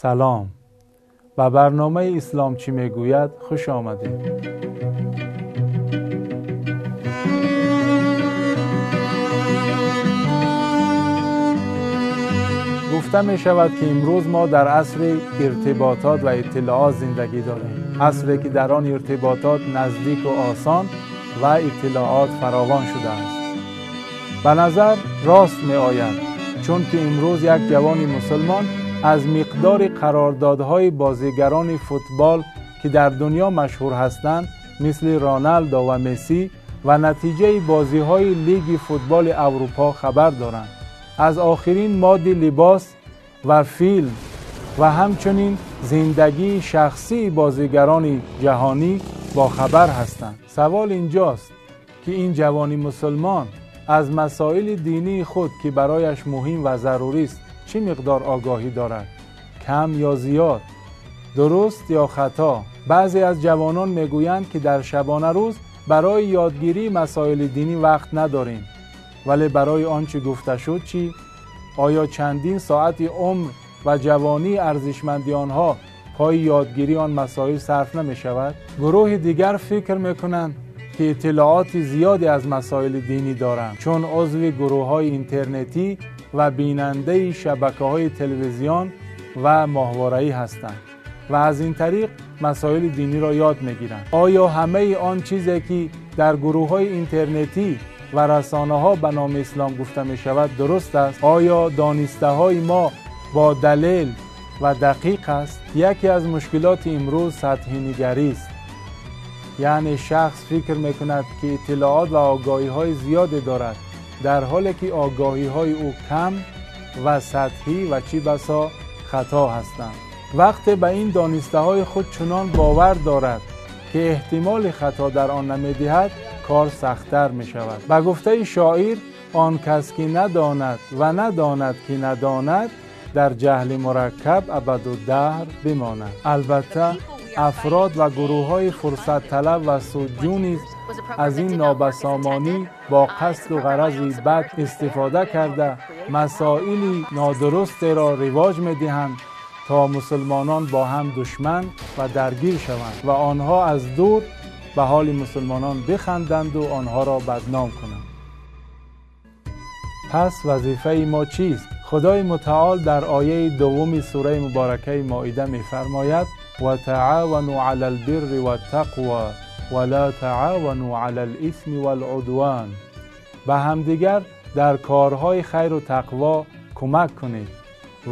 سلام. و برنامه اسلام چی می‌گوید؟ خوش آمدید. گفته می شود که امروز ما در عصر ارتباطات و اطلاعات زندگی داریم. عصری که در آن ارتباطات نزدیک و آسان و اطلاعات فراوان شده است. به نظر راست می آید چون که امروز یک جوان مسلمان از مقدار قراردادهای بازیگران فوتبال که در دنیا مشهور هستند مثل رونالدو و مسی و نتیجه بازی های لیگ فوتبال اروپا خبر دارند. از آخرین ماد لباس و فیلم و همچنین زندگی شخصی بازیگران جهانی با خبر هستند. سوال اینجاست که این جوانی مسلمان از مسائل دینی خود که برایش مهم و ضروری است چه مقدار آگاهی دارد؟ کم یا زیاد؟ درست یا خطا؟ بعضی از جوانان می‌گویند که در شبانه روز برای یادگیری مسائل دینی وقت نداریم. ولی برای آنچه گفته شد چی؟ آیا چندین ساعت عمر و جوانی ارزشمندی آنها پای یادگیری آن مسائل صرف نمی شود گروه دیگر فکر می‌کنند که اطلاعات زیادی از مسائل دینی دارند. چون عضو گروه های اینترنتی و بیننده شبکه های تلویزیون و ماهواره‌ای هستند و از این طریق مسائل دینی را یاد می‌گیرند. آیا همه آن چیزی که در گروه های اینترنتی و رسانه ها به نام اسلام گفته می شود درست است؟ آیا دانسته های ما با دلیل و دقیق است؟ یکی از مشکلات امروز سطحی نگری است. یعنی شخص فکر می‌کند که اطلاعات و آگاهی های زیاد دارد. در حالی که آگاهی های او کم و سطحی و چی بسا خطا هستند. وقتی به این دانسته های خود چنان باور دارد که احتمال خطا در آن نمی‌دهد کار سختتر می شود به گفته شاعر آن کس که نداند و نداند که نداند در جهل مرکب ابد و دهر بماند. البته افراد و گروه های فرصت طلب و سجون از این نابسامانی با قصد و غرض بد استفاده کرده مسائلی نادرست را رواج می دهند تا مسلمانان با هم دشمن و درگیر شوند و آنها از دور به حال مسلمانان بخندند و آنها را بدنام کنند. پس وظیفه ما چیست؟ خدای متعال در آیه دوم سوره مبارکه مائده میفرماید و تعاونوا علی البر و التقوى ولا تعاونوا علی الاثم والعدوان به همدیگر در کارهای خیر و تقوا کمک کنید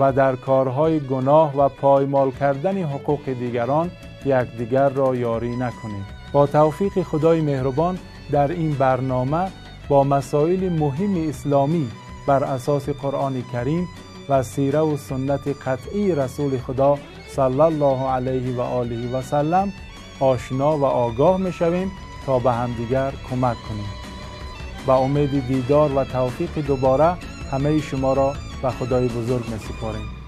و در کارهای گناه و پایمال کردن حقوق دیگران یکدیگر را یاری نکنید. با توفیق خدای مهربان در این برنامه با مسائل مهم اسلامی بر اساس قرآن کریم و سیره و سنت قطعی رسول خدا صلی الله علیه و آله و سلم آشنا و آگاه می شویم تا به همدیگر کمک کنیم. با امید دیدار و توفیق دوباره همه شما را به خدای بزرگ می سپاریم